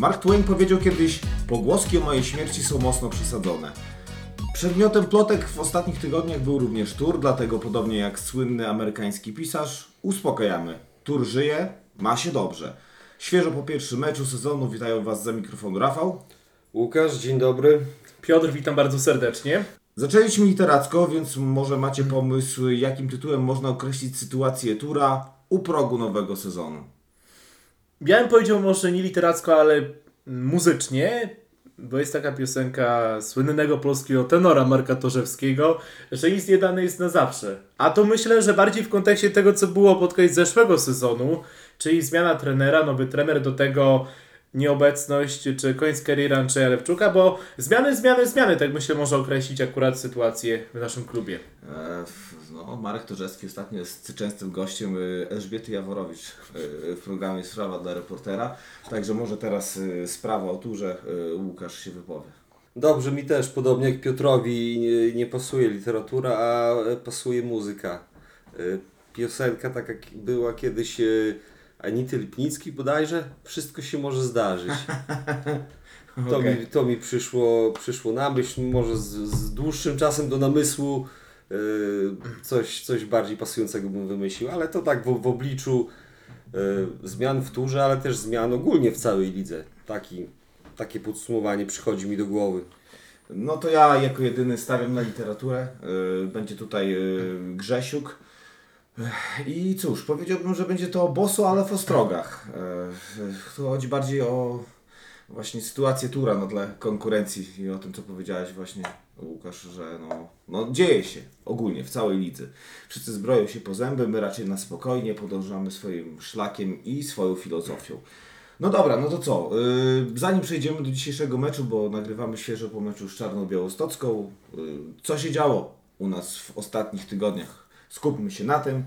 Mark Twain powiedział kiedyś: Pogłoski o mojej śmierci są mocno przesadzone. Przedmiotem plotek w ostatnich tygodniach był również Tur, dlatego podobnie jak słynny amerykański pisarz, uspokajamy. Tur żyje, ma się dobrze. Świeżo po pierwszym meczu sezonu witają Was za mikrofonu Rafał. Łukasz, dzień dobry. Piotr, witam bardzo serdecznie. Zaczęliśmy literacko, więc może macie pomysł, jakim tytułem można określić sytuację Tura u progu nowego sezonu. Ja bym powiedział może nie literacko, ale muzycznie, bo jest taka piosenka słynnego polskiego tenora Marka Torzewskiego, że nic nie dane jest na zawsze. A to myślę, że bardziej w kontekście tego, co było pod koniec zeszłego sezonu, czyli zmiana trenera, nowy trener do tego nieobecność, czy koniec kariery Andrzeja Lewczuka, bo zmiany, zmiany, zmiany, tak myślę, może określić akurat sytuację w naszym klubie. E, No, Marek Torzewski ostatnio jest częstym gościem y, Elżbiety Jaworowicz y, w programie Sprawa dla reportera. Także może teraz sprawa o turze Łukasz się wypowie. Dobrze, mi też, podobnie jak Piotrowi, nie, nie pasuje literatura, a e, pasuje muzyka. E, Piosenka taka jak była kiedyś e, Anity Lipnicki bodajże, wszystko się może zdarzyć. To, Okej. mi, to mi przyszło, przyszło na myśl, może z, z dłuższym czasem do namysłu e, coś, coś bardziej pasującego bym wymyślił, ale to tak w, w obliczu e, zmian w turze, ale też zmian ogólnie w całej lidze. Taki, takie podsumowanie przychodzi mi do głowy. No to ja jako jedyny stawiam na literaturę. Y, Będzie tutaj y, Grzesiuk. I cóż, powiedziałbym, że będzie to o bosu, ale w ostrogach. Tu chodzi bardziej o właśnie sytuację tura na tle konkurencji i o tym, co powiedziałeś właśnie Łukasz, że no, no dzieje się ogólnie w całej lidze. Wszyscy zbroją się po zęby, my raczej na spokojnie podążamy swoim szlakiem i swoją filozofią. No dobra, no to co? Yy, zanim przejdziemy do dzisiejszego meczu, bo nagrywamy świeżo po meczu z Czarną Białostocką, yy, co się działo u nas w ostatnich tygodniach? Skupmy się na tym.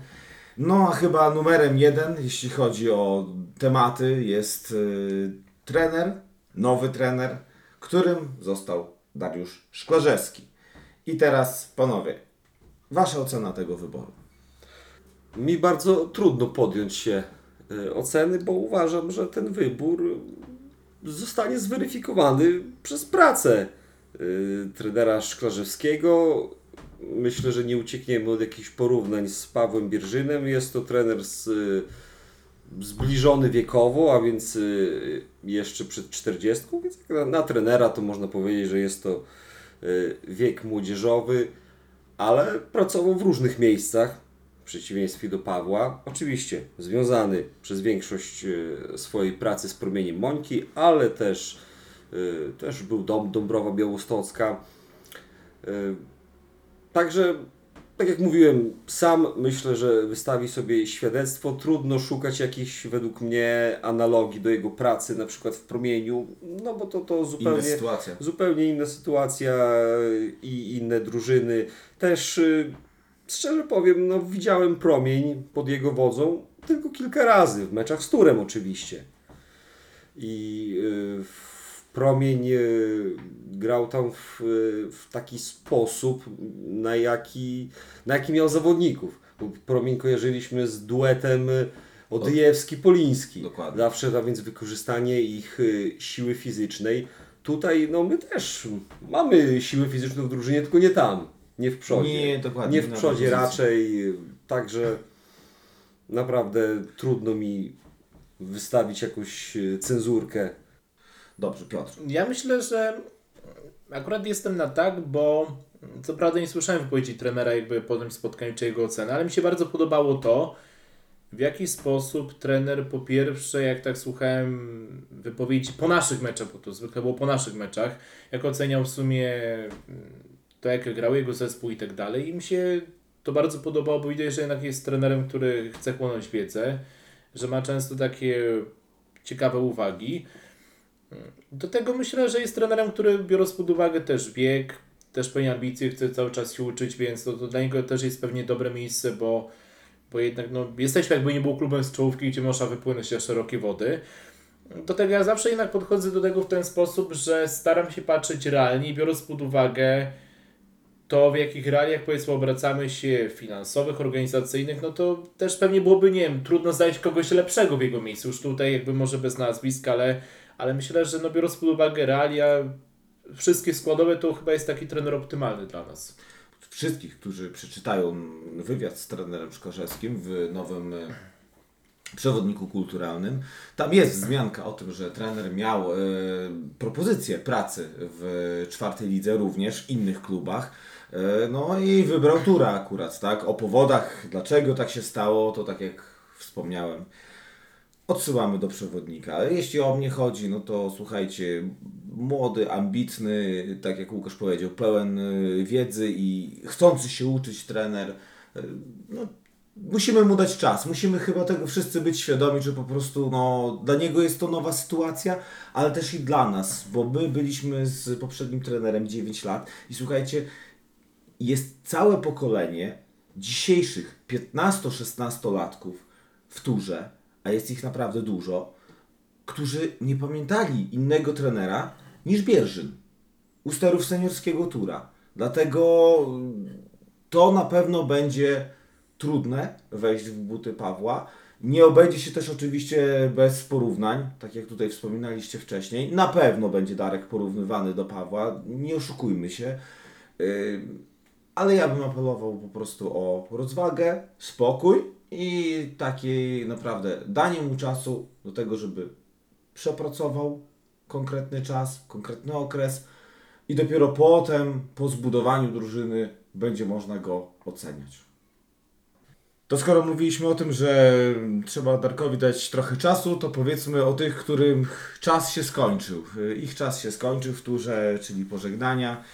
No a chyba numerem jeden, jeśli chodzi o tematy, jest yy, trener, nowy trener, którym został Dariusz Szklarzewski. I teraz, panowie, wasza ocena tego wyboru. Mi bardzo trudno podjąć się e, oceny, bo uważam, że ten wybór zostanie zweryfikowany przez pracę e, trenera Szklarzewskiego. Myślę, że nie uciekniemy od jakichś porównań z Pawłem Bierżynem. Jest to trener z, e, zbliżony wiekowo, a więc e, jeszcze przed 40, więc na, trenera to można powiedzieć, że jest to e, wiek młodzieżowy, ale pracował w różnych miejscach w przeciwieństwie do Pawła. Oczywiście związany przez większość swojej pracy z promieniem Mońki, ale też, też był dom Dąbrowa Białostocka. Także, tak jak mówiłem, sam myślę, że wystawi sobie świadectwo. Trudno szukać jakichś, według mnie, analogii do jego pracy, na przykład w promieniu, no bo to, to Inna zupełnie sytuacja. zupełnie inna sytuacja i inne drużyny. Też y, szczerze powiem, no, widziałem promień pod jego wodzą tylko kilka razy, w meczach z Turem oczywiście. I y, w promień y, grał tam w, y, w taki sposób, na jaki, na jaki miał zawodników. Bo promień kojarzyliśmy z duetem y, Odyjewski-Poliński. Dokładnie. Zawsze, a więc wykorzystanie ich siły fizycznej. Tutaj no my też mamy siłę fizyczną w drużynie, tylko nie tam, nie w przodzie. Nie, dokładnie, Nie w przodzie raczej, także naprawdę trudno mi wystawić jakąś cenzurkę. Dobrze, Piotr. Ja myślę, że akurat jestem na tak, bo co prawda nie słyszałem wypowiedzi trenera jakby po tym spotkaniu czy jego oceny, ale mi się bardzo podobało to, w jaki sposób trener po pierwsze, jak tak słuchałem wypowiedzi po naszych meczach, bo to zwykle było po naszych meczach, jak oceniał w sumie mm, to, jak grał jego zespół i tak dalej. I mi się to bardzo podobało, bo widać, że jednak jest trenerem, który chce chłonąć wiedzę, że ma często takie ciekawe uwagi. Do tego myślę, że jest trenerem, który biorąc pod uwagę też wiek, też pewnie ambicje, chce cały czas się uczyć, więc to, to dla niego też jest pewnie dobre miejsce, bo, bo jednak no, jesteśmy jakby nie był klubem z czołówki, gdzie można wypłynąć na szerokie wody. do tego ja zawsze jednak podchodzę do tego w ten sposób, że staram się patrzeć realnie biorąc pod uwagę to, w jakich realiach powiedzmy obracamy się finansowych, organizacyjnych, no to też pewnie byłoby, nie wiem, trudno znaleźć kogoś lepszego w jego miejscu. Już tutaj jakby może bez nazwiska, ale, ale myślę, że no biorąc pod uwagę realia, wszystkie składowe, to chyba jest taki trener optymalny dla nas. Wszystkich, którzy przeczytają wywiad z trenerem Szkorzewskim w nowym e, przewodniku kulturalnym, tam jest wzmianka o tym, że trener miał e, propozycję pracy w czwartej lidze, również w innych klubach. E, no i wybrał Tura akurat, tak? O powodach, dlaczego tak się stało, to tak jak wspomniałem, odsyłamy do przewodnika. Ale jeśli o mnie chodzi, no to słuchajcie, młody, ambitny, tak jak Łukasz powiedział, pełen y, wiedzy i chcący się uczyć trener, y, no, musimy mu dać czas. Musimy chyba tego wszyscy być świadomi, że po prostu no, dla niego jest to nowa sytuacja, ale też i dla nas, bo my byliśmy z poprzednim trenerem 9 lat i słuchajcie, jest całe pokolenie dzisiejszych 15-16-latków w turze, a jest ich naprawdę dużo, którzy nie pamiętali innego trenera niż Bierzyn u sterów seniorskiego tura. Dlatego to na pewno będzie trudne wejść w buty Pawła. Nie obędzie się też oczywiście bez porównań, tak jak tutaj wspominaliście wcześniej. Na pewno będzie Darek porównywany do Pawła, nie oszukujmy się. Yy, ale ja bym apelował po prostu o rozwagę, spokój i takie naprawdę danie mu czasu do tego, żeby przepracował konkretny czas, konkretny okres i dopiero potem, po zbudowaniu drużyny, będzie można go oceniać. To skoro mówiliśmy o tym, że trzeba Darkowi dać trochę czasu, to powiedzmy o tych, którym czas się skończył. Ich czas się skończył w turze, czyli pożegnania.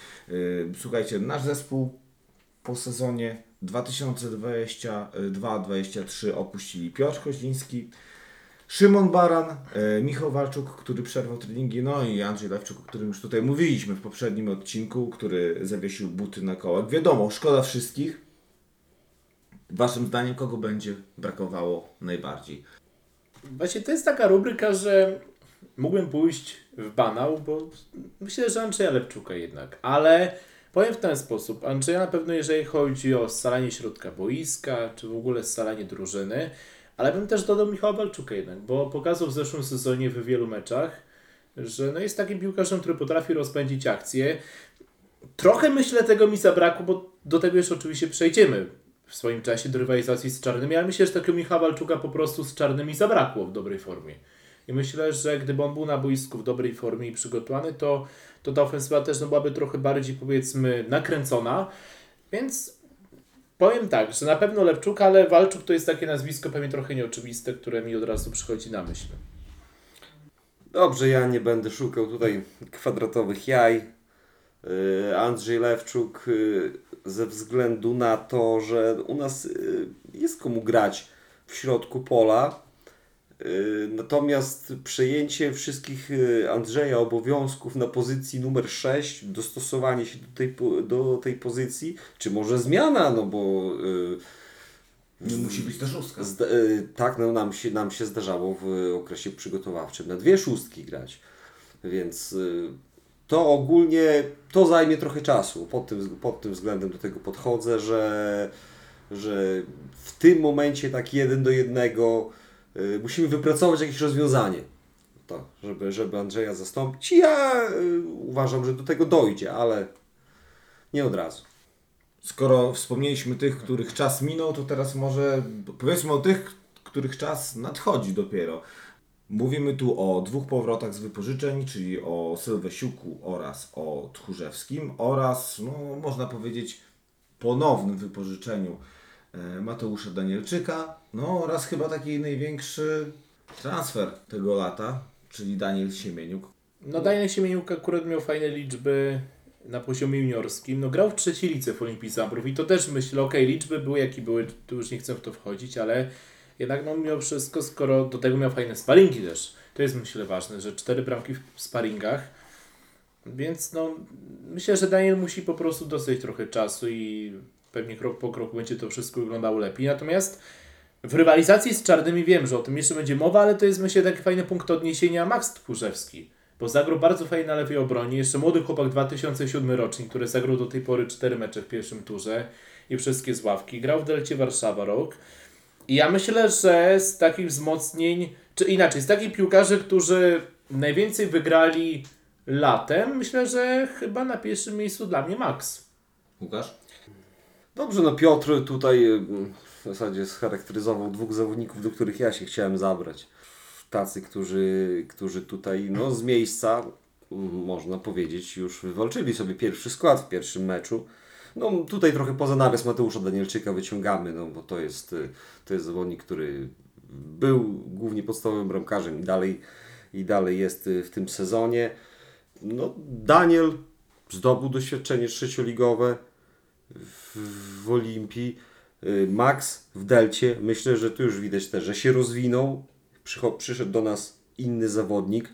Słuchajcie, nasz zespół po sezonie 2022-2023 opuścili Piotr Koźliński, Szymon Baran, e, Michał Walczuk, który przerwał treningi, no i Andrzej Lewczuk, o którym już tutaj mówiliśmy w poprzednim odcinku, który zawiesił buty na kołach. Wiadomo, szkoda wszystkich. Waszym zdaniem kogo będzie brakowało najbardziej? Właśnie to jest taka rubryka, że mógłbym pójść w banał, bo myślę, że Andrzeja Lewczuka jednak, ale powiem w ten sposób. Andrzeja na pewno jeżeli chodzi o scalanie środka boiska, czy w ogóle scalanie drużyny, ale bym też dodał Michała Balczuka jednak, bo pokazał w zeszłym sezonie w wielu meczach, że no jest takim piłkarzem, który potrafi rozpędzić akcję. Trochę myślę tego mi zabrakło, bo do tego już oczywiście przejdziemy w swoim czasie do rywalizacji z Czarnymi, ale myślę, że takiego Michała Balczuka po prostu z Czarnymi zabrakło w dobrej formie. I myślę, że gdyby on był na boisku w dobrej formie i przygotowany, to, to ta ofensywa też no, byłaby trochę bardziej powiedzmy nakręcona. Więc powiem tak, że na pewno Lewczuk, ale Walczuk to jest takie nazwisko pewnie trochę nieoczywiste, które mi od razu przychodzi na myśl. Dobrze, ja nie będę szukał tutaj kwadratowych jaj. Yy, Andrzej Lewczuk yy, ze względu na to, że u nas yy, jest komu grać w środku pola. Natomiast przejęcie wszystkich Andrzeja obowiązków na pozycji numer 6, dostosowanie się do tej, do tej pozycji, czy może zmiana, no bo nie musi być to szóstka. Tak, no, nam, się, nam się zdarzało w okresie przygotowawczym na dwie szóstki grać. Więc to ogólnie to zajmie trochę czasu. Pod tym, pod tym względem do tego podchodzę, że, że w tym momencie tak jeden do jednego y, musimy wypracować jakieś rozwiązanie. To, żeby, żeby Andrzeja zastąpić. Ja y, uważam, że do tego dojdzie, ale nie od razu. Skoro wspomnieliśmy tych, których czas minął, to teraz może powiedzmy o tych, których czas nadchodzi dopiero. Mówimy tu o dwóch powrotach z wypożyczeń, czyli o Sylwesiuku oraz o Tchórzewskim oraz, no, można powiedzieć, ponownym wypożyczeniu e, Mateusza Danielczyka, no oraz chyba taki największy transfer tego lata, czyli Daniel Siemieniuk. No Daniel Siemieniuk akurat miał fajne liczby na poziomie juniorskim. No grał w trzeciej lice w Olimpii i to też myślę, okej, okay, liczby były jakie były, tu już nie chcę w to wchodzić, ale jednak no mimo wszystko, skoro do tego miał fajne sparingi też, to jest myślę ważne, że cztery bramki w sparingach, więc no myślę, że Daniel musi po prostu dostać trochę czasu i pewnie krok po kroku będzie to wszystko wyglądało lepiej. Natomiast W rywalizacji z czarnymi wiem, że o tym jeszcze będzie mowa, ale to jest myślę taki fajny punkt odniesienia Max Tchórzewski. Bo zagrał bardzo fajnie na lewej obronie. Jeszcze młody chłopak 2007 rocznik, który zagrał do tej pory 4 mecze w pierwszym turze i wszystkie z ławki. Grał w Delcie Warszawa rok. I ja myślę, że z takich wzmocnień, czy inaczej, z takich piłkarzy, którzy najwięcej wygrali latem, myślę, że chyba na pierwszym miejscu dla mnie Max. Łukasz? Dobrze, no Piotr tutaj y, w zasadzie scharakteryzował dwóch zawodników, do których ja się chciałem zabrać. Tacy, którzy, którzy tutaj no, z miejsca, można powiedzieć, już wywalczyli sobie pierwszy skład w pierwszym meczu. No tutaj trochę poza nawias Mateusza Danielczyka wyciągamy, no bo to jest, y, to jest zawodnik, który był głównie podstawowym bramkarzem i dalej, i dalej jest y, w tym sezonie. No, Daniel zdobył doświadczenie trzecioligowe w, Olimpii. Y, Max w Delcie. Myślę, że tu już widać też, że się rozwinął. Przyszedł do nas inny zawodnik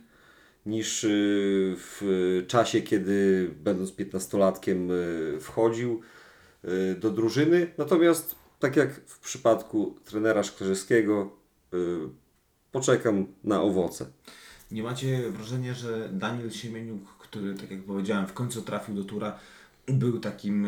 niż y, w czasie, kiedy będąc 15-latkiem y, wchodził do drużyny. Natomiast tak jak w przypadku trenera Szklarzyskiego poczekam na owoce. Nie macie wrażenia, że Daniel Siemieniuk, który, tak jak powiedziałem, w końcu trafił do tura, był takim,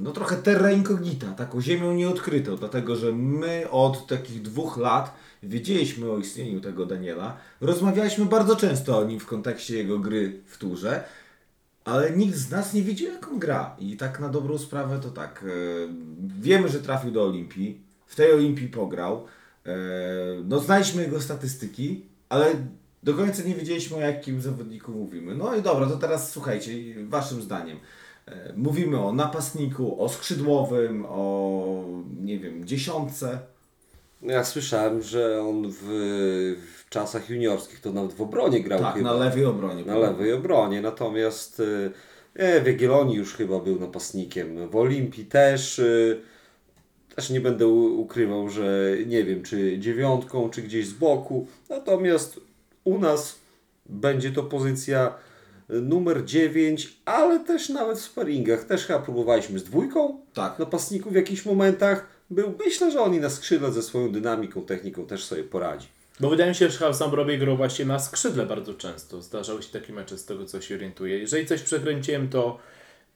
no trochę terra incognita, taką ziemią nieodkrytą, dlatego że my od takich dwóch lat wiedzieliśmy o istnieniu tego Daniela, rozmawialiśmy bardzo często o nim w kontekście jego gry w turze, ale nikt z nas nie wiedział jak on gra i tak na dobrą sprawę to tak, e, wiemy, że trafił do Olimpii, w tej Olimpii pograł, e, no znaliśmy jego statystyki, ale do końca nie wiedzieliśmy o jakim zawodniku mówimy. No i dobra, to teraz słuchajcie, waszym zdaniem. E, Mówimy o napastniku, o skrzydłowym, o nie wiem, dziesiątce. Ja słyszałem, że on w, w czasach juniorskich to nawet w obronie grał Tak, chyba. na lewej obronie. Na lewej obronie, natomiast y, e, w Jagiellonii już chyba był napastnikiem, w Olimpii też, y, też nie będę ukrywał, że nie wiem, czy dziewiątką, czy gdzieś z boku, natomiast u nas będzie to pozycja numer 9, ale też nawet w sparingach, też chyba próbowaliśmy z dwójką Tak. napastników w jakichś momentach, był, myślę, że on i na skrzydle ze swoją dynamiką, techniką też sobie poradzi. Bo wydaje mi się, że Hał Zambrowie grał właśnie na skrzydle bardzo często. Zdarzały się takie mecze z tego, co się orientuję. Jeżeli coś przekręciłem, to,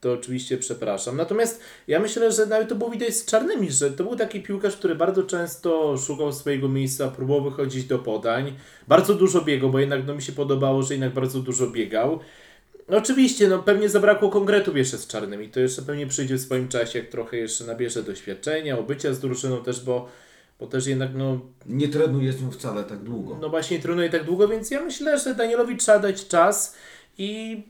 to oczywiście przepraszam. Natomiast ja myślę, że nawet to było widać z czarnymi, że to był taki piłkarz, który bardzo często szukał swojego miejsca, próbował wychodzić do podań. Bardzo dużo biegał, bo jednak no, mi się podobało, że jednak bardzo dużo biegał. Oczywiście, no pewnie zabrakło konkretów jeszcze z czarnymi. To jeszcze pewnie przyjdzie w swoim czasie, jak trochę jeszcze nabierze doświadczenia, obycia z drużyną też, bo, bo też jednak no, Nie trenuje z nią wcale tak długo. no właśnie nie trenuje tak długo, więc ja myślę, że Danielowi trzeba dać czas i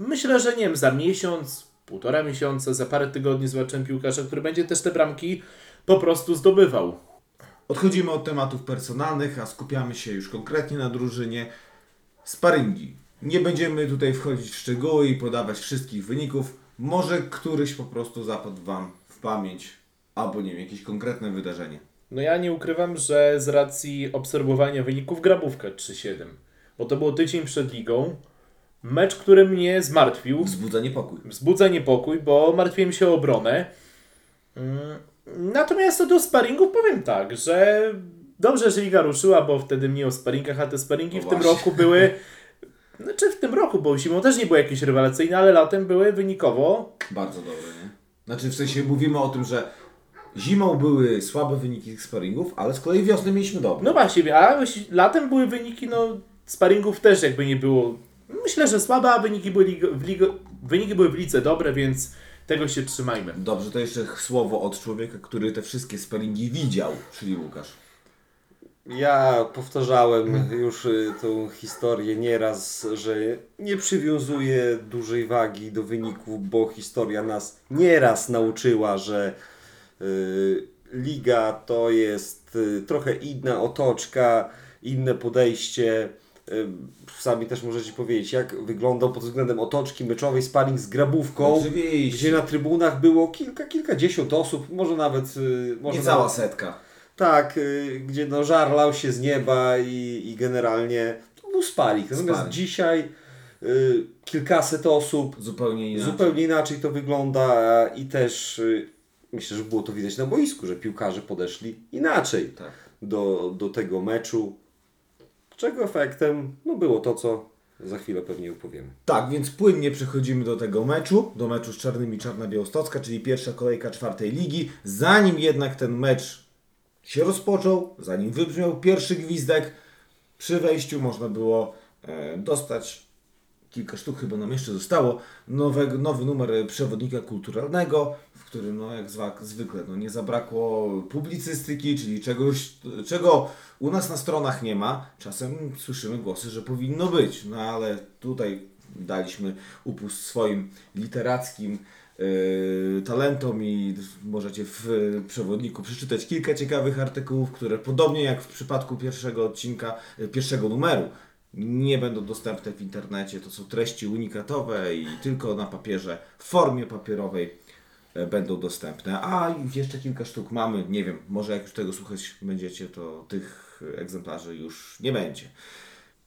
myślę, że nie wiem, za miesiąc, półtora miesiąca, za parę tygodni zobaczymy piłkarza, który będzie też te bramki po prostu zdobywał. Odchodzimy od tematów personalnych, a skupiamy się już konkretnie na drużynie. Sparingi. Nie będziemy tutaj wchodzić w szczegóły i podawać wszystkich wyników. Może któryś po prostu zapadł Wam w pamięć, albo nie wiem, jakieś konkretne wydarzenie. No ja nie ukrywam, że z racji obserwowania wyników grabówka 3-7, bo to było tydzień przed ligą, mecz, który mnie zmartwił, Wzbudza niepokój. wzbudza niepokój, bo martwiłem się o obronę. Mm, Natomiast do sparingów powiem tak, że dobrze, że liga ruszyła, bo wtedy mniej o sparingach, a te sparingi No w tym roku były, znaczy w tym roku, bo zimą też nie były jakieś rewelacyjne, ale latem były wynikowo Bardzo dobre, nie? Znaczy w sensie mówimy o tym, że zimą były słabe wyniki sparingów, ale z kolei wiosny mieliśmy dobre. No właśnie, a latem były wyniki, no sparingów też jakby nie było. Myślę, że słabe, a wyniki były, lig- w lig- wyniki były w lidze dobre, więc tego się trzymajmy. Dobrze, to jeszcze słowo od człowieka, który te wszystkie sparingi widział, czyli Łukasz. Ja powtarzałem już y, tą historię nieraz, że nie przywiązuję dużej wagi do wyników, bo historia nas nieraz nauczyła, że y, liga to jest y, trochę inna otoczka, inne podejście. Sami też możecie powiedzieć, jak wyglądał pod względem otoczki meczowej sparring z grabówką, Oczywiście. gdzie na trybunach było kilka, kilkadziesiąt osób, może nawet... y, może Nie cała setka. tak, y, gdzie no żar lał się z nieba i, i generalnie to był sparing. Natomiast Sparing. dzisiaj y, kilkaset osób, Zupełnie inaczej. zupełnie inaczej to wygląda i też y, myślę, że było to widać na boisku, że piłkarze podeszli inaczej Tak. do, do tego meczu, czego efektem no było to, co za chwilę pewnie opowiemy. Tak, więc płynnie przechodzimy do tego meczu, do meczu z Czarnymi Czarna Białostocka, czyli pierwsza kolejka czwartej ligi. Zanim jednak ten mecz się rozpoczął, zanim wybrzmiał pierwszy gwizdek, przy wejściu można było e, dostać kilka sztuk chyba nam jeszcze zostało, nowego, nowy numer przewodnika kulturalnego, w którym no jak zwykle no, nie zabrakło publicystyki, czyli czegoś, czego u nas na stronach nie ma. Czasem słyszymy głosy, że powinno być, no ale tutaj daliśmy upust swoim literackim yy, talentom i możecie w przewodniku przeczytać kilka ciekawych artykułów, które podobnie jak w przypadku pierwszego odcinka, yy, pierwszego numeru, nie będą dostępne w internecie. To są treści unikatowe i tylko na papierze, w formie papierowej e, będą dostępne. A jeszcze kilka sztuk mamy, nie wiem, może jak już tego słuchać będziecie, to tych egzemplarzy już nie będzie.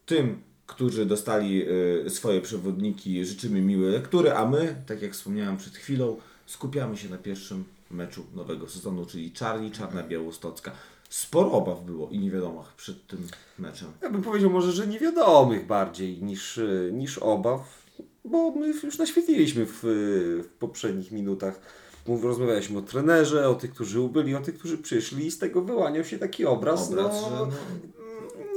Tym, którzy dostali e, swoje przewodniki, życzymy miłej lektury, a my, tak jak wspomniałem przed chwilą, skupiamy się na pierwszym meczu nowego sezonu, czyli Czarni, Czarna Białostocka. Sporo obaw było i niewiadomych przed tym meczem. Ja bym powiedział może, że niewiadomych bardziej niż, e, niż obaw, bo my już naświetliliśmy w, w poprzednich minutach. Mów- Rozmawialiśmy o trenerze, o tych, którzy ubyli, o tych, którzy przyszli i z tego wyłaniał się taki obraz. Obraz, no, że no,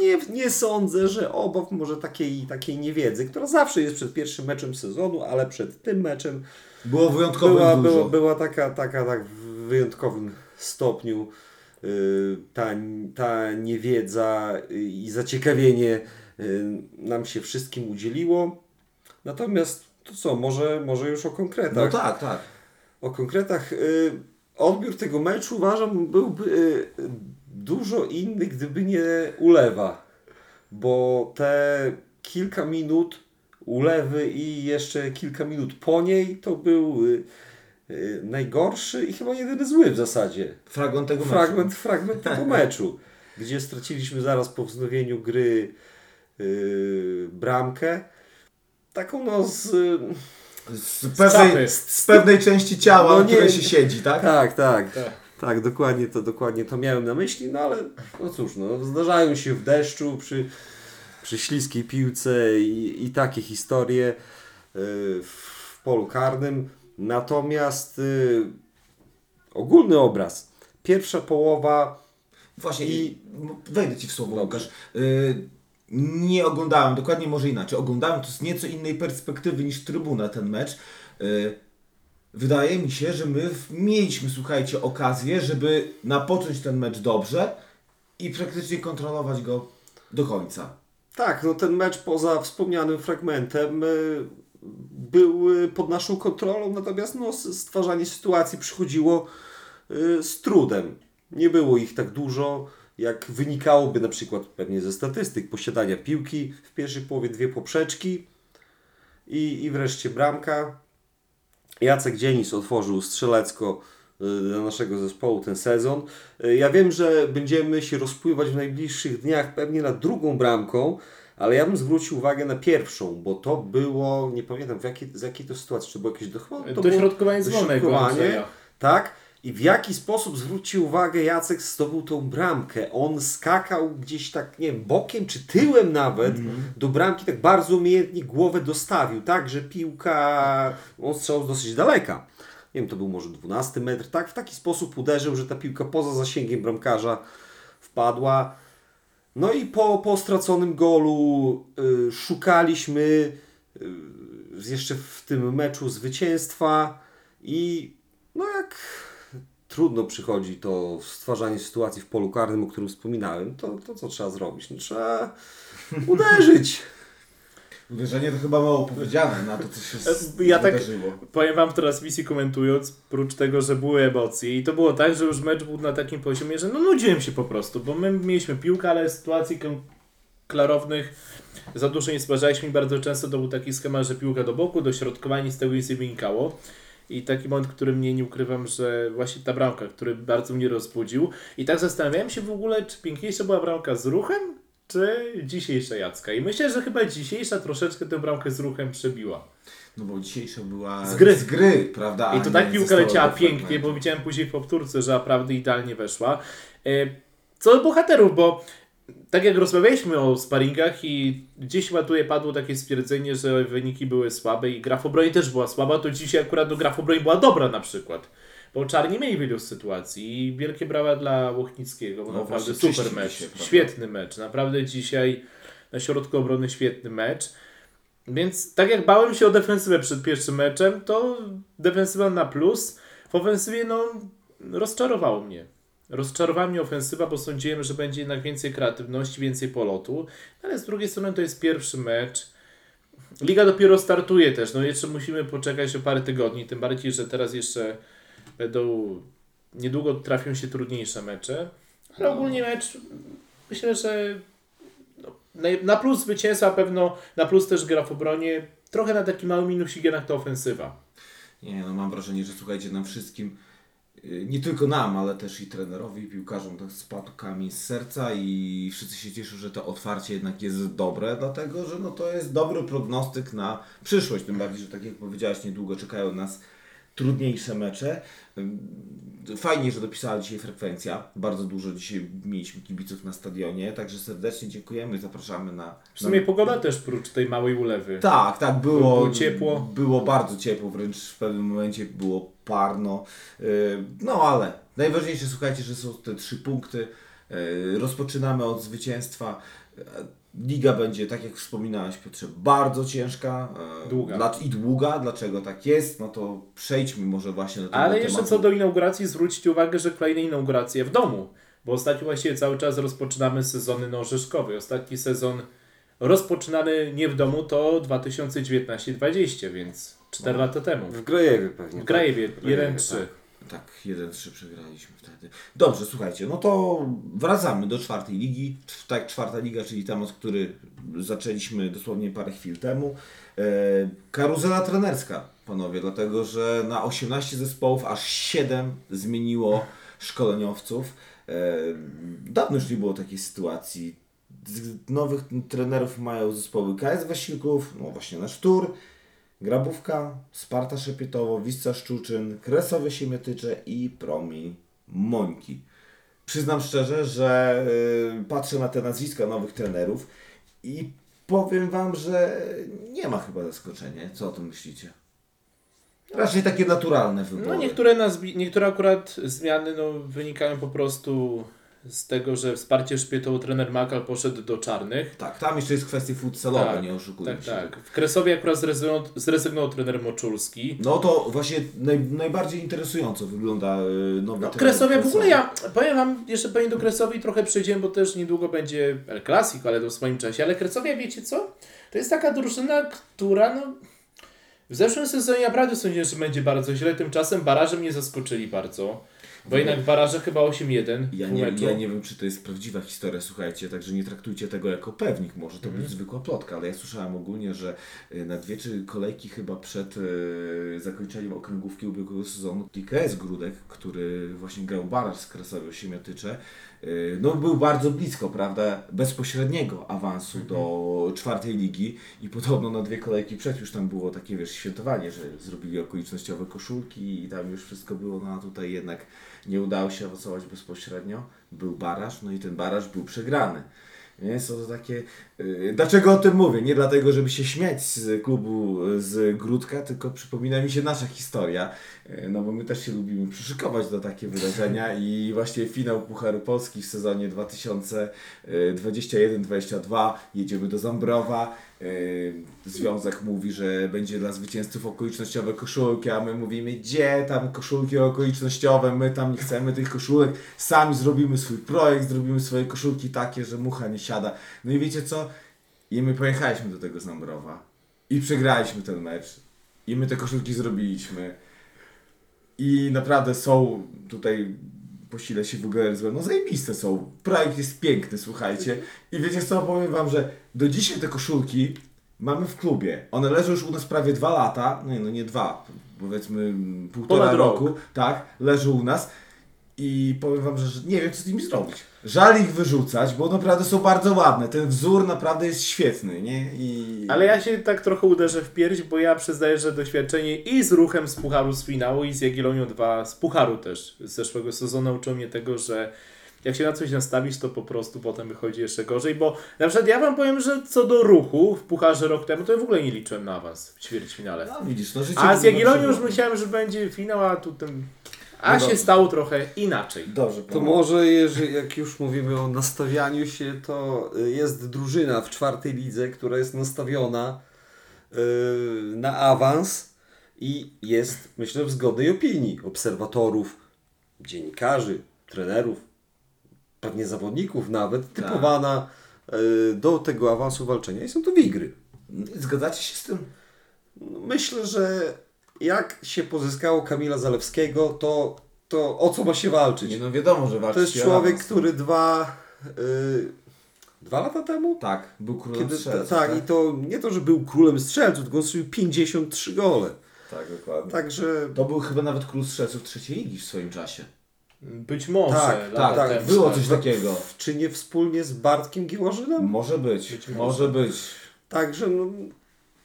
nie, nie sądzę, że obaw może takiej, takiej niewiedzy, która zawsze jest przed pierwszym meczem sezonu, ale przed tym meczem było wyjątkowo była, dużo. była, była taka, taka tak w wyjątkowym stopniu y, ta, ta niewiedza y, i zaciekawienie y, nam się wszystkim udzieliło. Natomiast to co, może, może już o konkretach. No tak, tak. O konkretach. Y, odbiór tego meczu uważam byłby y, dużo inny, gdyby nie ulewa. Bo te kilka minut ulewy i jeszcze kilka minut po niej to był y, y, najgorszy i chyba jedyny zły w zasadzie. Fragment tego Fragment, meczu. fragment tego meczu, gdzie straciliśmy zaraz po wznowieniu gry y, bramkę. Taką no z... Z pewnej, z pewnej części ciała, No nie- które się siedzi, tak? Tak, tak. Tak. Tak, dokładnie to, dokładnie to miałem na myśli, no ale no cóż, no, zdarzają się w deszczu, przy, przy śliskiej piłce i, i takie historie y, w polu karnym. Natomiast y, ogólny obraz. Pierwsza połowa Właśnie, I- wejdę Ci w słowo. Łukasz. Y, nie oglądałem, dokładnie może inaczej. Oglądałem to z nieco innej perspektywy niż trybuna ten mecz. Y, wydaje mi się, że my mieliśmy, słuchajcie, okazję, żeby napocząć ten mecz dobrze i praktycznie kontrolować go do końca. Tak, no ten mecz poza wspomnianym fragmentem y, był y, pod naszą kontrolą, natomiast no, stwarzanie sytuacji przychodziło y, z trudem. Nie było ich tak dużo, jak wynikałoby na przykład pewnie ze statystyk posiadania piłki. W pierwszej połowie dwie poprzeczki i, i wreszcie bramka. Jacek Dzienis otworzył strzelecko y, dla naszego zespołu ten sezon. Ja wiem, że będziemy się rozpływać w najbliższych dniach pewnie nad drugą bramką, ale ja bym zwrócił uwagę na pierwszą, bo to było, nie pamiętam w jakiej, z jakiej to sytuacji, czy było jakieś do, chyba to było Dośrodkowanie Andrzeja. tak? I w jaki sposób zwrócił uwagę Jacek zdobył tą bramkę? On skakał gdzieś tak, nie wiem, bokiem czy tyłem nawet do bramki, tak bardzo umiejętnie głowę dostawił, tak, że piłka, on strzał dosyć daleka. Nie wiem, to był może 12 metr, tak? W taki sposób uderzył, że ta piłka poza zasięgiem bramkarza wpadła. No i po, po straconym golu y, szukaliśmy y, jeszcze w tym meczu zwycięstwa i no jak trudno przychodzi to stwarzanie sytuacji w polu karnym, o którym wspominałem, to, to co trzeba zrobić? No, trzeba uderzyć. Uderzenie to chyba mało powiedziane na to, co się E, ja tak- wydarzyło. Powiem Wam w transmisji komentując, prócz tego, że były emocje i to było tak, że już mecz był na takim poziomie, że no nudziłem się po prostu, bo my mieliśmy piłkę, ale sytuacji klarownych za dużo nie stwarzaliśmy i bardzo często to był taki schemat, że piłka do boku, dośrodkowanie z tego nic nie wynikało. I taki moment, który mnie nie ukrywam, że właśnie ta bramka, który bardzo mnie rozbudził. I tak zastanawiałem się w ogóle, czy piękniejsza była bramka z ruchem, czy dzisiejsza Jacka? I myślę, że chyba dzisiejsza troszeczkę tę bramkę z ruchem przebiła. No bo dzisiejsza była Z gry. z gry prawda? I to tak piłka leciała pięknie, bo widziałem później w powtórce, że naprawdę idealnie weszła. E, Co do bohaterów, bo tak jak rozmawialiśmy o sparingach i gdzieś chyba tutaj padło takie stwierdzenie, że wyniki były słabe i gra w obronie też była słaba, to dzisiaj akurat do gra w obronie była dobra na przykład. Bo czarni mieli wielu sytuacji i wielkie brawa dla Łochnickiego, bo No naprawdę super mecz, się, świetny mecz, naprawdę dzisiaj na środku obrony świetny mecz. Więc tak jak bałem się o defensywę przed pierwszym meczem, to defensywa na plus. W ofensywie no rozczarowało mnie. Rozczarowała mnie ofensywa, bo sądziłem, że będzie jednak więcej kreatywności, więcej polotu. Ale z drugiej strony to jest pierwszy mecz. Liga dopiero startuje też, no jeszcze musimy poczekać o parę tygodni, tym bardziej, że teraz jeszcze będą, niedługo trafią się trudniejsze mecze. Ale ogólnie mecz, myślę, że no, na- plus zwycięstwa pewno, na plus też gra w obronie. Trochę na taki mały minusik jednak to ofensywa. Nie, no mam wrażenie, że słuchajcie, nam wszystkim, y, nie tylko nam, ale też i trenerowi, i piłkarzom, tak spadł kamień z serca i wszyscy się cieszą, że to otwarcie jednak jest dobre, dlatego że no to jest dobry prognostyk na przyszłość, tym bardziej, że tak jak powiedziałeś, niedługo czekają nas trudniejsze mecze. Fajnie, że dopisała dzisiaj frekwencja. Bardzo dużo dzisiaj mieliśmy kibiców na stadionie, także serdecznie dziękujemy, zapraszamy na... W sumie pogoda też prócz tej małej ulewy. Tak, tak, było, Było ciepło. Było bardzo ciepło, wręcz w pewnym momencie było parno. Yy, No ale najważniejsze, słuchajcie, że są te trzy punkty. Yy, Rozpoczynamy od zwycięstwa. Liga będzie, tak jak wspominałeś Piotrze, bardzo ciężka yy, Długa. dla- i długa. Dlaczego tak jest? No to przejdźmy może właśnie do tego Ale jeszcze tematu. co do inauguracji, zwróćcie uwagę, że kolejne inauguracje w domu. Bo ostatnio właściwie cały czas rozpoczynamy sezony na Orzeszkowej. Ostatni sezon rozpoczynany nie w domu to 2019-20, więc 4 lata temu. W Grajewie pewnie. W Grajewie tak. W Grajewie, 1-3. tak. Tak, 1-3 przegraliśmy wtedy. Dobrze, słuchajcie, no to wracamy do czwartej ligi. Tak, czwarta liga, czyli temat, który zaczęliśmy dosłownie parę chwil temu. E, karuzela trenerska, panowie, dlatego że na 18 zespołów aż 7 zmieniło szkoleniowców. E, dawno już nie było takiej sytuacji. Nowych trenerów mają zespoły KS Wasilków, no właśnie nasz Tur, Grabówka, Sparta Szepietowo, Wisca Szczuczyn, Kresowe Siemietycze i Promień Mońki. Przyznam szczerze, że y, patrzę na te nazwiska nowych trenerów i powiem Wam, że nie ma chyba zaskoczenia. Co o tym myślicie? Raczej takie naturalne wybory. No niektóre, niektóre akurat zmiany no, wynikają po prostu z tego, że wsparcie szpietowo trener Makal poszedł do czarnych. Tak, tam jeszcze jest kwestie futsalowe, Tak, nie oszukujmy Tak, się. tak. W Kresowie akurat zrezygnował, zrezygnował trener Moczulski. No to właśnie naj, najbardziej interesująco wygląda y, nowy No, trener Kresowie w ogóle ja powiem wam, jeszcze powiem do Kresowi trochę przejdziemy, bo też niedługo będzie El Clasico, ale to w swoim czasie. Ale Kresowia, wiecie co? To jest taka drużyna, która no, w zeszłym sezonie naprawdę sądziłem, że będzie bardzo źle. Tymczasem baraże mnie zaskoczyli bardzo. Bo jednak baraże chyba 8-1 Ja nie, ja nie wiem, czy to jest prawdziwa historia, słuchajcie, także nie traktujcie tego jako pewnik, może to Mhm. być zwykła plotka, ale ja słyszałem ogólnie, że y, na dwie czy kolejki chyba przed y, zakończeniem okręgówki ubiegłego sezonu IKS Grudek, który właśnie grał baraż z Krasowią Siemiatycze, y, no był bardzo blisko, prawda, bezpośredniego awansu Mhm. do czwartej ligi i podobno na dwie kolejki przed już tam było takie, wiesz, świętowanie, że zrobili okolicznościowe koszulki i tam już wszystko było, no a tutaj jednak nie udało się awansować bezpośrednio. Był baraż, no i ten baraż był przegrany. Więc to takie. Yy, dlaczego o tym mówię? Nie dlatego, żeby się śmiać z klubu z Grudka, tylko przypomina mi się nasza historia. Yy, no bo my też się lubimy przyszykować do takie wydarzenia i właśnie finał Pucharu Polski w sezonie 2021-22 jedziemy do Zambrowa. Yy, Związek mówi, że będzie dla zwycięzców okolicznościowe koszulki, a my mówimy, gdzie tam koszulki okolicznościowe, my tam nie chcemy tych koszulek, sami zrobimy swój projekt, zrobimy swoje koszulki takie, że mucha nie siada. No i wiecie co? I my pojechaliśmy do tego Zambrowa i przegraliśmy ten mecz. I my te koszulki zrobiliśmy. I naprawdę są tutaj posilę się w ogóle no zajebiste są. Projekt jest piękny, słuchajcie. I wiecie co, powiem wam, że do dzisiaj te koszulki mamy w klubie. One leżą już u nas prawie dwa lata, no nie, no nie dwa, powiedzmy półtora Ponad rok. roku, tak, leżą u nas. I powiem wam, że nie wiem co z nimi zrobić. Żal ich wyrzucać, bo naprawdę są bardzo ładne. Ten wzór naprawdę jest świetny, nie? I... Ale ja się tak trochę uderzę w pierś, bo ja przyznaję, że doświadczenie i z ruchem z Pucharu z finału i z Jagiellonią 2 z Pucharu też z zeszłego sezonu nauczyło mnie tego, że jak się na coś nastawisz, to po prostu potem wychodzi jeszcze gorzej, bo na przykład ja wam powiem, że co do ruchu w Pucharze rok temu, to ja w ogóle nie liczyłem na was w ćwierćfinale. No widzisz, no życie... A z Jagiellonią już myślałem. myślałem, że będzie finał, a tu ten... A No się dobrze. stało trochę inaczej. Dobrze, To może, jeżeli, jak już mówimy o nastawianiu się, to jest drużyna w czwartej lidze, która jest nastawiona y, na awans i jest, myślę, w zgodnej opinii obserwatorów, dziennikarzy, trenerów, pewnie zawodników nawet, Tak. typowana y, do tego awansu walczenia i są to Wigry. Zgadzacie się z tym? Myślę, że jak się pozyskało Kamila Zalewskiego, to, to o co ma się walczyć? Nie no wiadomo, że walczy To jest człowiek, który dwa, y, dwa lata temu? Tak, był królem Kiedy, strzelców, tak, i to nie to, że był królem strzelców, tylko on strzelił 53 gole. Tak, dokładnie. Także To był chyba nawet król strzelców trzeciej ligi w swoim czasie. Być może. Tak, tak, temu. było tak. coś takiego. czy nie wspólnie z Bartkiem Giłożynem? Może być, Być może być. Także no,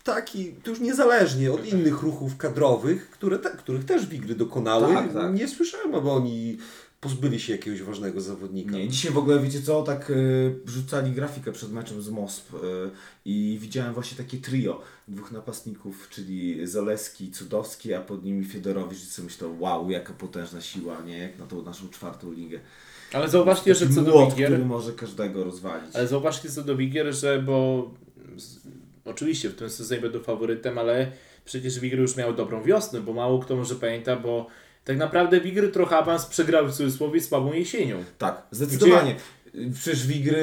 taki, to już niezależnie od innych ruchów kadrowych, które te, których też Wigry dokonały, Tak, tak. nie słyszałem, aby oni pozbyli się jakiegoś ważnego zawodnika. Nie, dzisiaj w ogóle wiecie co, tak y, rzucali grafikę przed meczem z Mosp y, i widziałem właśnie takie trio dwóch napastników, czyli Zaleski, Cudowski, a pod nimi Fiedorowicz i sobie myślę, wow, jaka potężna siła, nie, jak na tą naszą czwartą ligę. Ale zauważcie, że co do Wigier... który może każdego rozwalić. Ale zauważcie co do Wigier, że bo oczywiście w tym sezonie będą faworytem, ale przecież Wigry już miały dobrą wiosnę, bo mało kto może pamięta, bo tak naprawdę Wigry trochę awans przegrały w cudzysłowie słabą jesienią. Tak, zdecydowanie. Przecież Wigry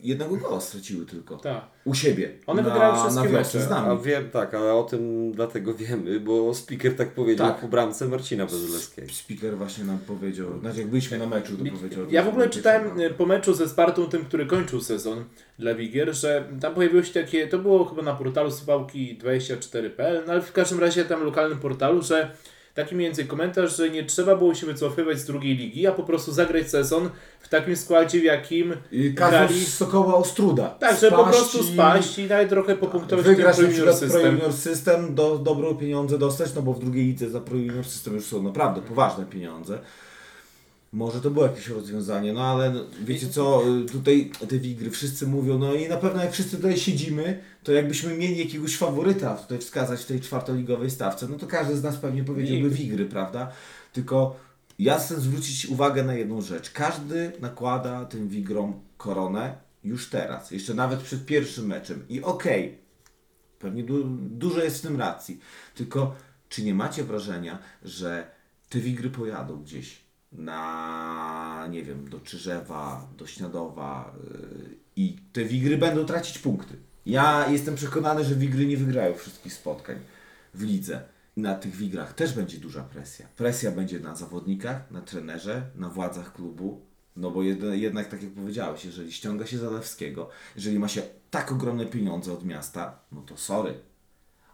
jednego gola straciły tylko. Tak. U siebie. One na, wygrały wszystkie na wiosnę mecze, z nami. A wiem, tak, ale o tym dlatego wiemy, bo speaker tak powiedział Tak. po bramce Marcina Bezulewskiego. Speaker właśnie nam powiedział, znaczy jak byliśmy na meczu, to powiedział. Ja w ogóle czytałem e, po meczu ze Spartą, tym, który kończył sezon dla Wigier, że tam pojawiło się takie, to było chyba na portalu Suwałki24.pl, no ale w każdym razie tam lokalnym portalu, że taki mniej więcej komentarz, że nie trzeba było się wycofywać z drugiej ligi, a po prostu zagrać sezon w takim składzie, w jakim I grali. Sokoła Ostruda. Tak, żeby po prostu spaść i nawet trochę popunktować ten Wygrać Pro przykład Pro System. Junior System, do, dobre pieniądze dostać, no bo w drugiej lidze za Pro Junior System już są naprawdę poważne pieniądze. Może to było jakieś rozwiązanie, no ale wiecie co, y, tutaj te wigry wszyscy mówią, no i na pewno jak wszyscy tutaj siedzimy, to jakbyśmy mieli jakiegoś faworyta tutaj wskazać w tej czwartoligowej stawce, no to każdy z nas pewnie powiedziałby Wigry. prawda? Tylko ja chcę zwrócić uwagę na jedną rzecz. Każdy nakłada tym wigrom koronę już teraz, jeszcze nawet przed pierwszym meczem. I okej, Pewnie du dużo jest w tym racji. Tylko czy nie macie wrażenia, że te wigry pojadą gdzieś na, nie wiem, do Czyżewa, do Śniadowa yy, i te wigry będą tracić punkty. Ja jestem przekonany, że wigry nie wygrają wszystkich spotkań w lidze. Na tych wigrach też będzie duża presja. Presja będzie na zawodnikach, na trenerze, na władzach klubu. No bo jed jednak, tak jak powiedziałeś, jeżeli ściąga się Zalewskiego, jeżeli ma się tak ogromne pieniądze od miasta, no to sorry.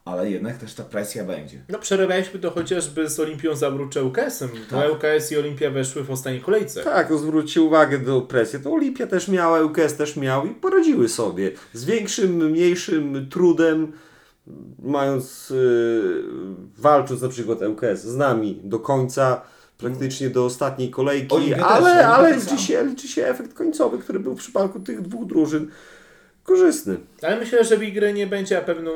Ale jednak też ta presja będzie. No przerabialiśmy to chociażby z Olimpią Zawrócze UKS-em, bo Tak. UKS i Olimpia weszły w ostatniej kolejce. Tak, no zwróćcie uwagę do presji. To Olimpia też miała, UKS też miał i poradziły sobie. Z większym, mniejszym trudem, mając, yy, walcząc na przykład ŁKS z nami do końca, praktycznie do ostatniej kolejki, Olimpia też, ale, ale liczy, się, liczy się efekt końcowy, który był w przypadku tych dwóch drużyn korzystny. Ale myślę, że Wigry nie będzie na pewno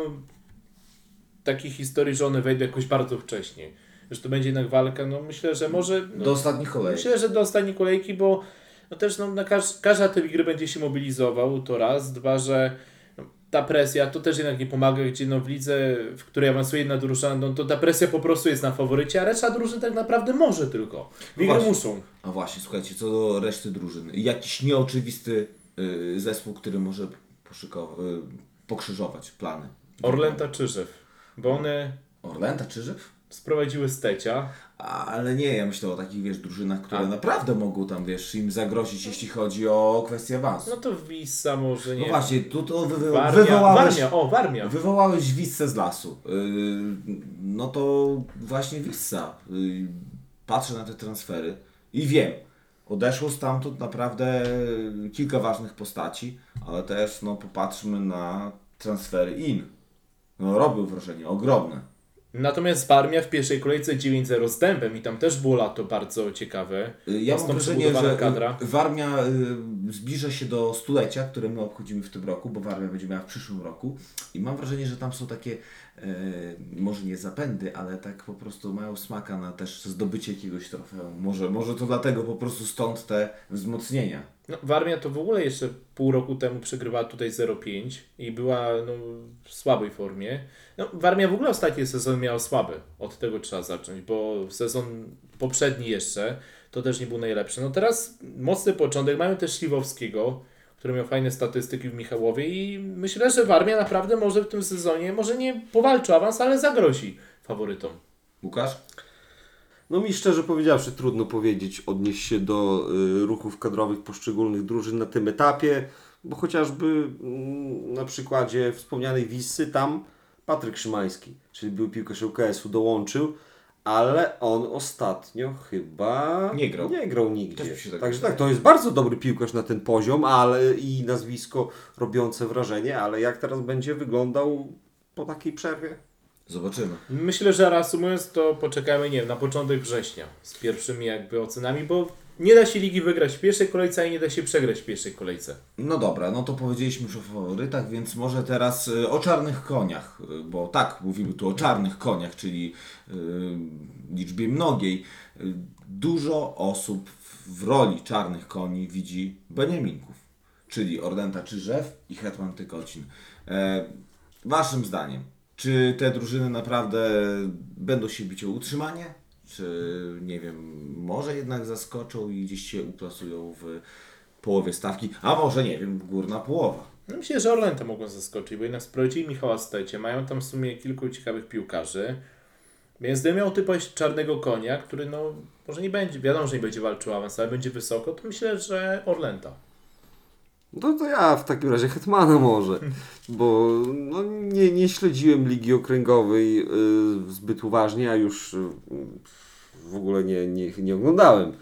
takiej historii, że one wejdą jakoś bardzo wcześnie. Że to będzie jednak walka, no myślę, że może... No, Do ostatnich kolejek. myślę, że do ostatniej kolejki, bo no też no, na każ, każda te Wigry będzie się mobilizował, to raz. Dwa, że no, ta presja to też jednak nie pomaga, gdzie no w lidze, w której awansuje jedna drużyna, no to ta presja po prostu jest na faworycie, a reszta drużyn tak naprawdę może tylko. Wigry właśnie. muszą. A właśnie, słuchajcie, co do reszty drużyn. Jakiś nieoczywisty y, zespół, który może y, pokrzyżować plany. Orlęta Czyżew, bo one Orlęta, Czyżew? sprowadziły Stecia, Ale nie, ja myślę o takich, wiesz, drużynach, które A. naprawdę mogą tam, wiesz, im zagrozić, jeśli chodzi o kwestię awansu. no to Wissa może nie. No właśnie, tu to wywo- Warmia, wywołałeś, Warmia, o Warmia. wywołałeś Wissę z lasu. Yy, no to właśnie Wissa. Yy, patrzę na te transfery i wiem, odeszło stamtąd naprawdę kilka ważnych postaci, ale też no, popatrzmy na transfery in. No, robił wrażenie ogromne. Natomiast Warmia w pierwszej kolejce 9-0 z Dębem i tam też było lato bardzo ciekawe. Y, Ja mam wrażenie, że kadra. y, Warmia y, zbliża się do stulecia, które my obchodzimy w tym roku, bo Warmia będzie miała w przyszłym roku. I mam wrażenie, że tam są takie, może nie zapędy, ale tak po prostu mają smaka na też zdobycie jakiegoś trofeum. Może, może to dlatego po prostu stąd te wzmocnienia. No, Warmia to w ogóle jeszcze pół roku temu przegrywała tutaj 0-5 i była no, w słabej formie. No, Warmia w ogóle ostatni sezon miała słaby. Od tego trzeba zacząć, bo sezon poprzedni jeszcze to też nie był najlepszy. No teraz mocny początek. Mają też Śliwowskiego, który miał fajne statystyki w Michałowie i myślę, że Warmia naprawdę może w tym sezonie, może nie powalczy awans, ale zagrozi faworytom. Łukasz? No mi szczerze powiedziawszy trudno powiedzieć, odnieść się do y, ruchów kadrowych poszczególnych drużyn na tym etapie, bo chociażby mm, na przykładzie wspomnianej Wissy tam Patryk Szymański, czyli był piłkarz UKS-u, dołączył, ale on ostatnio chyba Nie grał. Nie grał nigdzie. tak Także tak, to jest bardzo dobry piłkarz na ten poziom, ale i nazwisko robiące wrażenie, ale jak teraz będzie wyglądał po takiej przerwie? Zobaczymy. Myślę, że reasumując to poczekamy, nie wiem, na początek września z pierwszymi jakby ocenami, bo nie da się ligi wygrać w pierwszej kolejce, a nie da się przegrać w pierwszej kolejce. No dobra, no to powiedzieliśmy już o faworytach, więc może teraz y, o czarnych koniach, y, bo tak, mówimy tu o czarnych koniach, czyli y, liczbie mnogiej. Y, dużo osób w, w roli czarnych koni widzi Beniaminków, czyli Ordenta Czyżew i Hetman Tykocin. E, waszym zdaniem, czy te drużyny naprawdę będą się bić o utrzymanie? Czy, nie wiem, może jednak zaskoczą i gdzieś się uplasują w połowie stawki, a może nie wiem, górna połowa. No myślę, że Orlęta mogą zaskoczyć, bo jednak sprowadzili Michała Stecie, mają tam w sumie kilku ciekawych piłkarzy, więc gdybym miał typować czarnego konia, który no może nie będzie, wiadomo, że nie będzie walczył awans, ale będzie wysoko, to myślę, że Orlęta. No to ja w takim razie Hetmana może, bo no, nie, nie śledziłem Ligi Okręgowej y, zbyt uważnie, a już y, w ogóle nie, nie, nie oglądałem.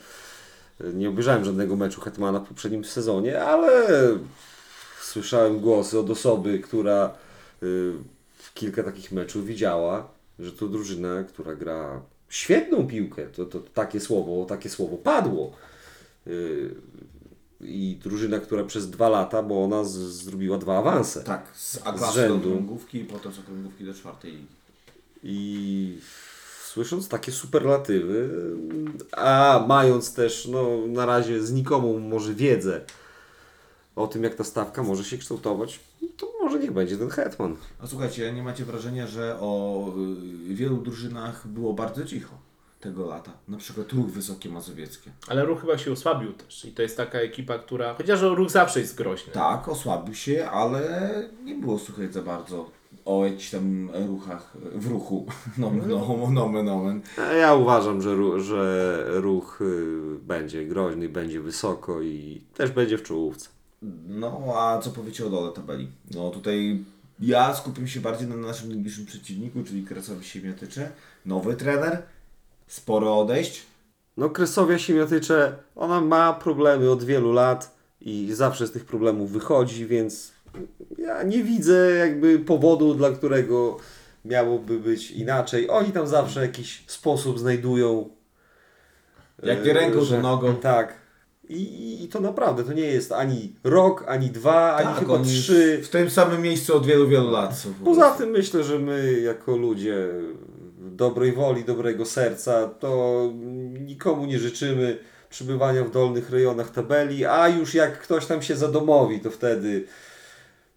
Nie obejrzałem żadnego meczu Hetmana w poprzednim sezonie, ale słyszałem głosy od osoby, która y, kilka takich meczów widziała, że to drużyna, która gra świetną piłkę. To, to takie słowo, takie słowo padło. Y, i drużyna, która przez dwa lata, bo ona z, zrobiła dwa awanse. Tak, z Z A-klasy do okręgówki i potem z okręgówki do czwartej ligi. I słysząc takie superlatywy, a mając też no, na razie znikomą może wiedzę o tym, jak ta stawka może się kształtować, to może niech będzie ten Hetman. A słuchajcie, nie macie wrażenia, że o y, wielu drużynach było bardzo cicho tego lata? Na przykład Ruch Wysokie Mazowieckie. Ale Ruch chyba się osłabił też i to jest taka ekipa, która, chociaż Ruch zawsze jest groźny. Tak, osłabił się, ale nie było słuchać za bardzo o jakichś tam ruchach w ruchu. Nomen, no, nomen, nomen. A Ja uważam, że, ru- że ruch y, będzie groźny, będzie wysoko i też będzie w czołówce. No, a co powiecie o dole tabeli? No tutaj ja skupię się bardziej na naszym najbliższym przeciwniku, czyli Kresowi Siemiatycze. Nowy trener, sporo odejść. No Kresowia Siemiatycze, ona ma problemy od wielu lat i zawsze z tych problemów wychodzi, więc ja nie widzę jakby powodu, dla którego miałoby być inaczej. Oni tam zawsze jakiś sposób znajdują. Jak e, nie ręką, że- nogą. Tak. I, i- to naprawdę, to nie jest ani rok, ani dwa, ani chyba Tak, trzy. w tym samym miejscu od wielu, wielu lat Poza tym myślę, że my jako ludzie dobrej woli, dobrego serca, to nikomu nie życzymy przebywania w dolnych rejonach tabeli, a już jak ktoś tam się zadomowi, to wtedy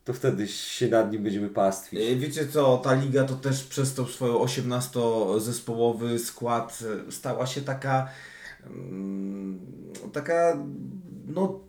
to wtedy się nad nim będziemy pastwić. E, Wiecie co, ta liga to też przez tą swoją 18-zespołowy skład stała się taka mm, taka no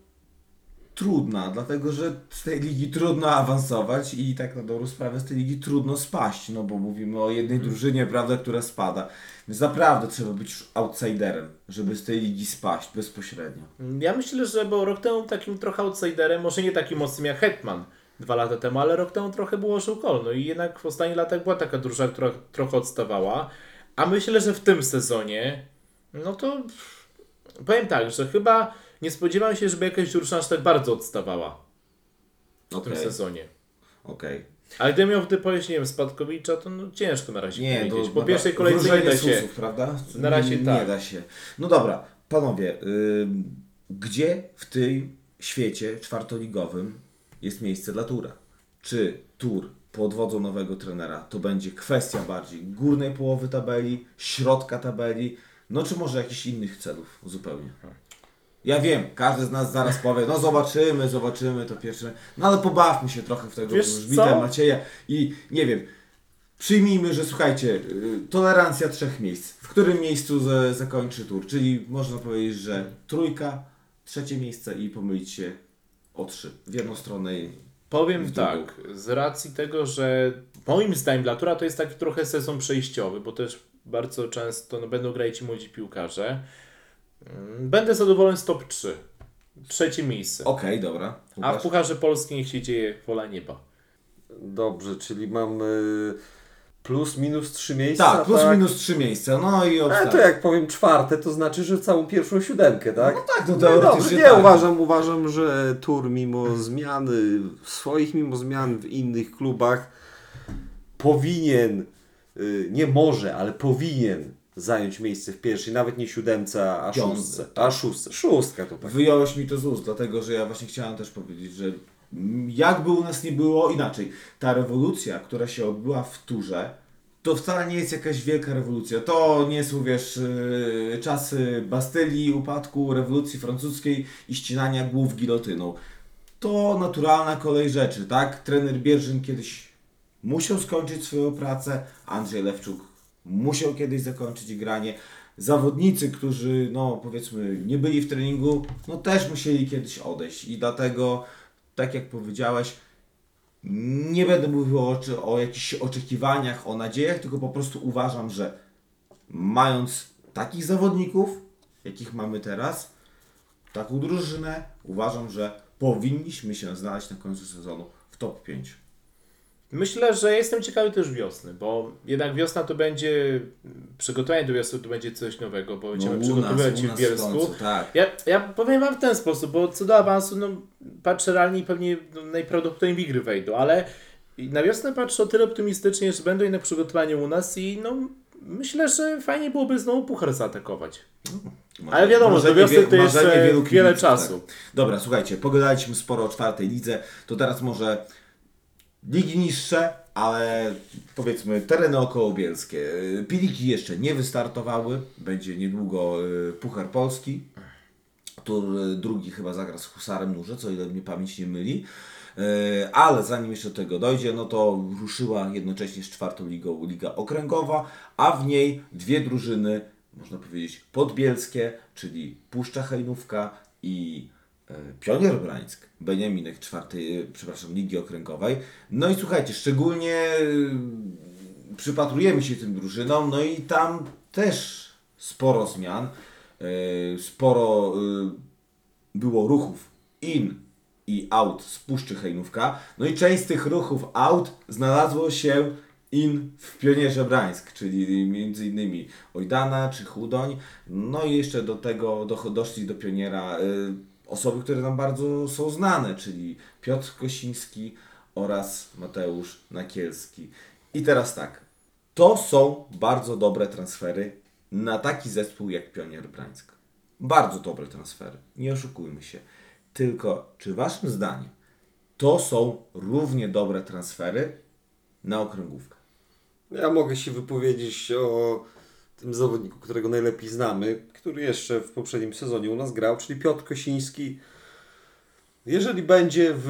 trudna, dlatego że z tej ligi trudno awansować i tak na dobrą sprawę z tej ligi trudno spaść, no bo mówimy o jednej drużynie, prawda, która spada. Więc naprawdę trzeba być już outsiderem, żeby z tej ligi spaść bezpośrednio. Ja myślę, że bo rok temu takim trochę outsiderem, może nie takim mocnym jak Hetman dwa lata temu, ale rok temu trochę było Żółkol. No i jednak w ostatnich latach była taka drużyna, która trochę odstawała. A myślę, że w tym sezonie No to powiem tak, że chyba nie spodziewałem się, żeby jakaś drużyna aż tak bardzo odstawała w Okej, tym sezonie. okej. Ale gdybym miał wypowiedzieć, nie wiem, Spadkowicza, to no ciężko na razie Nie, powiedzieć. Po pierwszej kolejce nie da się. susów, prawda? Na razie nie, tak. Nie da się. No dobra, panowie, ym, gdzie w tym świecie czwartoligowym jest miejsce dla Tura? Czy Tur pod wodzą nowego trenera to będzie kwestia bardziej górnej połowy tabeli, środka tabeli, no czy może jakichś innych celów zupełnie? Ja wiem, każdy z nas zaraz powie, no zobaczymy, zobaczymy to pierwsze, no ale pobawmy się trochę w tego żbita? Macieja i nie wiem, Przyjmijmy, że słuchajcie, y, tolerancja trzech miejsc. W którym miejscu z, zakończy tur? Czyli można powiedzieć, że trójka, trzecie miejsce i pomylić się o trzy. W jedną stronę i Powiem w drugą. tak, z racji tego, że moim zdaniem dla Tura to jest taki trochę sezon przejściowy, bo też bardzo często no, będą grać ci młodzi piłkarze. Mm, Będę zadowolony z top 3. Trzecie miejsce. Okej, dobra. A w Łukasz? Pucharze Polskim niech się dzieje wola nieba. Dobrze, czyli mamy plus minus trzy miejsca. Tak, plus minus trzy miejsca. No i Ale obstawiam. to jak powiem czwarte, to znaczy, że całą pierwszą siódemkę, tak? No tak, no No teoretycznie dobrze, nie, tak. uważam, uważam, że Tur mimo zmiany, swoich mimo zmian w innych klubach powinien, y, nie może, ale powinien zająć miejsce w pierwszej, nawet nie siódemce, a Piątce, szóstce. A szóstce, szóstka to tak. Wyjąłeś mi to z ust, dlatego że ja właśnie chciałem też powiedzieć, że jakby u nas nie było inaczej, ta rewolucja, która się odbyła w turze, to wcale nie jest jakaś wielka rewolucja. To nie są, wiesz, yy, czasy Bastylii, upadku rewolucji francuskiej i ścinania głów gilotyną. To naturalna kolej rzeczy, tak? Trener Bierzyn kiedyś musiał skończyć swoją pracę, Andrzej Lewczuk musiał kiedyś zakończyć granie. Zawodnicy, którzy, no powiedzmy, nie byli w treningu, no też musieli kiedyś odejść i dlatego, tak jak powiedziałeś, nie będę mówił o, o jakichś oczekiwaniach, o nadziejach, tylko po prostu uważam, że mając takich zawodników, jakich mamy teraz, taką drużynę, uważam, że powinniśmy się znaleźć na końcu sezonu w top 5. Myślę, że jestem ciekawy też wiosny, bo jednak wiosna to będzie, przygotowanie do wiosny to będzie coś nowego, bo będziemy No, przygotowywać się w w Bielsku. końcu, tak. Ja, ja powiem Wam w ten sposób, bo co do awansu, no patrzę realnie i pewnie no, najprawdopodobniej Wigry wejdą, ale na wiosnę patrzę o tyle optymistycznie, że będą jednak przygotowania u nas i no myślę, że fajnie byłoby znowu puchar zaatakować. Ale wiadomo, że Marzenie wiosny to jeszcze marzenie wielu wiele kibiców, czasu. Tak. Dobra, słuchajcie, pogadaliśmy sporo o czwartej lidze, to teraz może ligi niższe, ale powiedzmy tereny okołobielskie. Piliki jeszcze nie wystartowały, będzie niedługo y, Puchar Polski. Tur y, drugi chyba zagra z Husarem Nurze, co ile mnie pamięć nie myli. Y, Ale zanim jeszcze do tego dojdzie, no to ruszyła jednocześnie z czwartą ligą Liga Okręgowa, a w niej dwie drużyny, można powiedzieć podbielskie, czyli Puszcza Hejnówka i Pionier Brańsk, Beniaminek czwartej, e, przepraszam, Ligi Okręgowej. No i słuchajcie, szczególnie e, przypatrujemy się tym drużynom, no i tam też sporo zmian, e, sporo e, było ruchów in i out z Puszczy Hejnówka. No i część z tych ruchów out znalazło się in w Pionierze Brańsk, czyli między innymi Ojdana czy Chudoń. No i jeszcze do tego do, doszli do Pioniera osoby, które nam bardzo są znane, czyli Piotr Kosiński oraz Mateusz Nakielski. I teraz tak, to są bardzo dobre transfery na taki zespół jak Pionier Brańsk. Bardzo dobre transfery, nie oszukujmy się. Tylko, czy waszym zdaniem to są równie dobre transfery na okręgówkę? Ja mogę się wypowiedzieć o tym zawodniku, którego najlepiej znamy, który jeszcze w poprzednim sezonie u nas grał, czyli Piotr Kosiński. Jeżeli będzie w,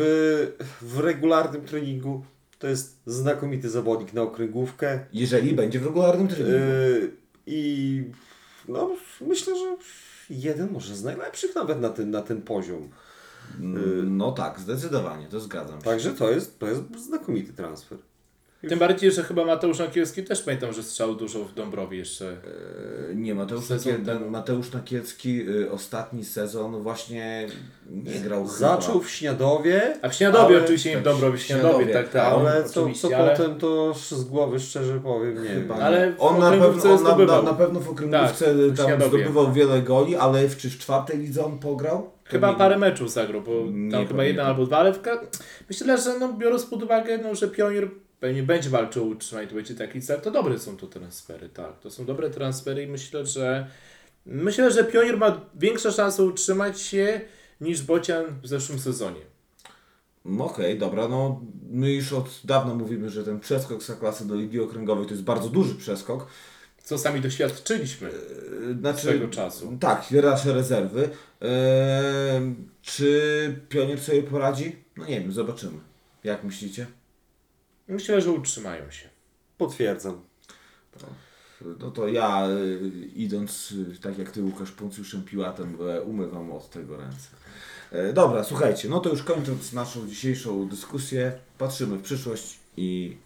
w regularnym treningu, to jest znakomity zawodnik na okręgówkę. Jeżeli będzie w regularnym treningu. Yy, I no, myślę, że jeden może z najlepszych nawet na ten, na ten poziom. Mm, No tak, zdecydowanie, to zgadzam się. Także to jest, to jest znakomity transfer. Tym bardziej, że chyba Mateusz Nakielski też pamiętam, że strzał dużo w Dąbrowie jeszcze. E, Nie, Mateusz, Sezon Nakiel. Mateusz Nakielski y, ostatni sezon właśnie nie grał Zaczął chyba. w Śniadowie, A w Śniadowie Ale- oczywiście, nie w Dąbrowie, w Śniadowie, Śniadowie, tak, tak. ale co, co ale... potem to z głowy szczerze powiem, nie Chyba. Ale on na pewno, on na, na, pewno w okręgówce Tak, tam Śniadowie. zdobywał wiele goli, ale w, czy w czwartej lidze on pograł? Chyba Nie- parę meczów zagrał, bo Nie tam chyba pamiętam. jeden albo dwa, ale w myślę, że no, biorąc pod uwagę, no, że Pionier pewnie będzie walczył o utrzymanie, to będzie taki cel, to dobre są to transfery, tak. To są dobre transfery i myślę, że myślę, że Pionier ma większe szanse utrzymać się niż Bocian w zeszłym sezonie. No Okej, dobra, no my już od dawna mówimy, że ten przeskok z klasy do Ligi Okręgowej to jest bardzo duży przeskok. Co sami doświadczyliśmy. Yy, Znaczy, Swego czasu. Tak, nasze rezerwy. Eee, czy Pionier sobie poradzi? No nie wiem, zobaczymy. Jak myślicie? Myślę, że utrzymają się. Potwierdzam. No to ja y, idąc, y, tak jak ty Łukasz Poncjuszem Piłatem, umywam od tego ręce. E, dobra, słuchajcie, no to już kończąc naszą dzisiejszą dyskusję, patrzymy w przyszłość i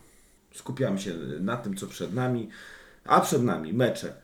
skupiamy się na tym, co przed nami. A przed nami mecze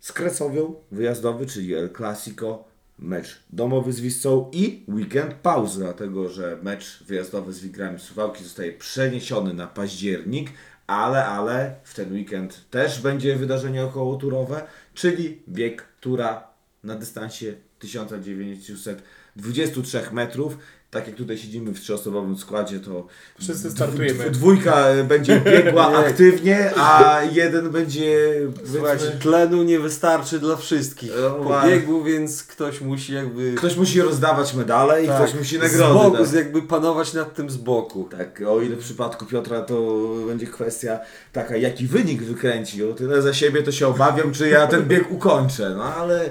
z Kresowią, wyjazdowy, czyli El Clasico, mecz domowy z Wisłą i weekend pauzy, dlatego że mecz wyjazdowy z Wigrami Suwałki zostaje przeniesiony na październik, ale, ale w ten weekend też będzie wydarzenie okołoturowe, czyli bieg tura na dystansie 1923 metrów. Tak jak tutaj siedzimy w trzyosobowym składzie, to Wszyscy startujemy. dw- Dwójka będzie biegła aktywnie, a jeden będzie Słuchajcie, tlenu nie wystarczy dla wszystkich No, po biegu, więc ktoś musi jakby Ktoś musi rozdawać medale i tak, ktoś musi z nagrody. boku, dać. jakby panować nad tym z boku. Tak, o ile w przypadku Piotra to będzie kwestia taka, jaki wynik wykręci. O tyle za siebie to się obawiam, czy ja ten bieg ukończę. No ale,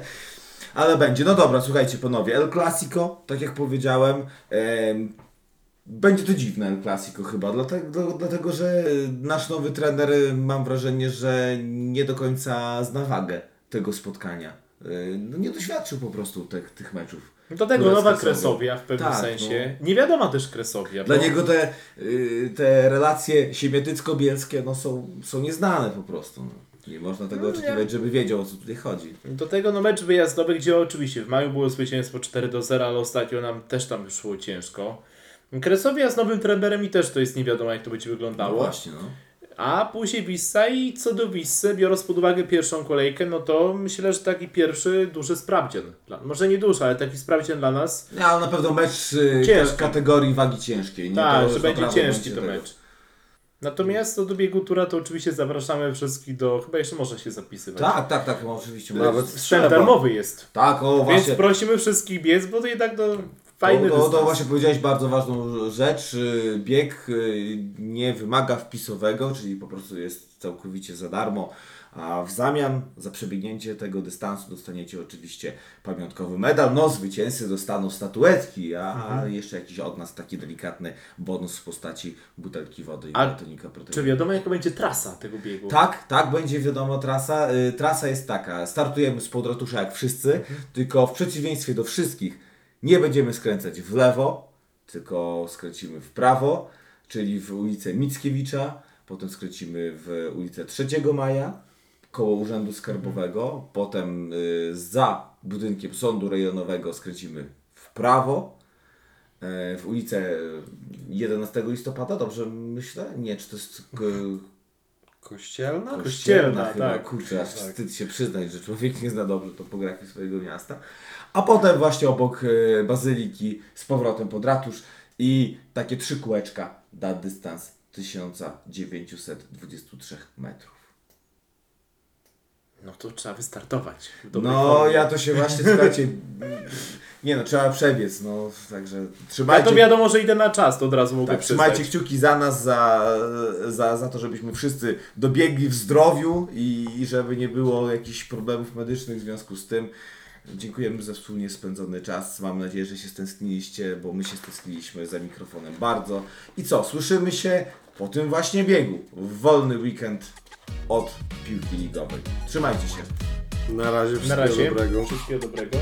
ale będzie. No dobra, słuchajcie panowie, El Clasico, tak jak powiedziałem, em, będzie to dziwne El Clasico chyba, dlatego, dlatego że nasz nowy trener, mam wrażenie, że nie do końca zna wagę tego spotkania. E, No nie doświadczył po prostu tych, tych meczów. Do tego nowa. Kresowia w pewnym Tak, sensie. Nie wiadoma też Kresowia. Dla bo- niego te, y, te relacje siemiatycko-bielskie no, są, są nieznane po prostu. No. Nie można tego No, oczekiwać, nie. żeby wiedział o co tutaj chodzi. Do tego no mecz wyjazdowy, gdzie oczywiście w maju było zwycięstwo 4 do 0, ale ostatnio nam też tam szło ciężko. Kresowia z nowym trenerem i też to jest nie wiadomo jak to będzie No wyglądało. właśnie, no. A później Wissa i co do Wissy, biorąc pod uwagę pierwszą kolejkę, no to myślę, że taki pierwszy duży sprawdzian. Może nie duży, ale taki sprawdzian dla nas. Nie, ale na pewno mecz y, Ciężki. kategorii wagi ciężkiej. Nie? tak, To że już będzie ciężki to mecz. Natomiast do biegu tura, to oczywiście zapraszamy wszystkich do... Chyba jeszcze można się zapisywać. Tak, tak, tak, no, oczywiście. Nawet Wstęp darmowy jest. Tak, o właśnie. Więc prosimy wszystkich biec, bo to jednak to to, fajny to, to dystans. właśnie powiedziałeś bardzo ważną rzecz. Y, Bieg y, nie wymaga wpisowego, czyli po prostu jest całkowicie za darmo. A w zamian za przebiegnięcie tego dystansu dostaniecie oczywiście pamiątkowy medal. No, zwycięzcy dostaną statuetki, a Mhm. jeszcze jakiś od nas taki delikatny bonus w postaci butelki wody i A batonika proteiny. Czy wiadomo jaka będzie trasa tego biegu? Tak, tak, będzie wiadomo trasa. Y, Trasa jest taka, startujemy z ratusza jak wszyscy, tylko w przeciwieństwie do wszystkich nie będziemy skręcać w lewo, tylko skręcimy w prawo, czyli w ulicę Mickiewicza, potem skręcimy w ulicę 3 Maja, koło Urzędu Skarbowego, potem y, za budynkiem Sądu Rejonowego skręcimy w prawo, e, w ulicę 11 listopada, dobrze myślę? Nie, czy to jest k- Kościelna? Kościelna, chyba, tak. kurczę, aż wstyd się przyznać, że człowiek nie zna dobrze topografii swojego miasta. A potem właśnie obok e, Bazyliki z powrotem pod ratusz i takie trzy kółeczka da dystans 1923 metrów. No to trzeba wystartować. No, formie. ja to się właśnie, słuchajcie, nie no, trzeba przebiec, no, także trzymajcie... to wiadomo, że idę na czas, to od razu mogę Tak, przyznać. trzymajcie kciuki za nas, za, za, za to, żebyśmy wszyscy dobiegli w zdrowiu i, i żeby nie było jakichś problemów medycznych w związku z tym. Dziękujemy za wspólnie spędzony czas. Mam nadzieję, że się stęskniliście, bo my się stęskniliśmy za mikrofonem bardzo. I co, słyszymy się po tym właśnie biegu w wolny weekend od piłki ligowej. Trzymajcie się. Na razie Na wszystkiego razie. dobrego. Wszystkiego dobrego.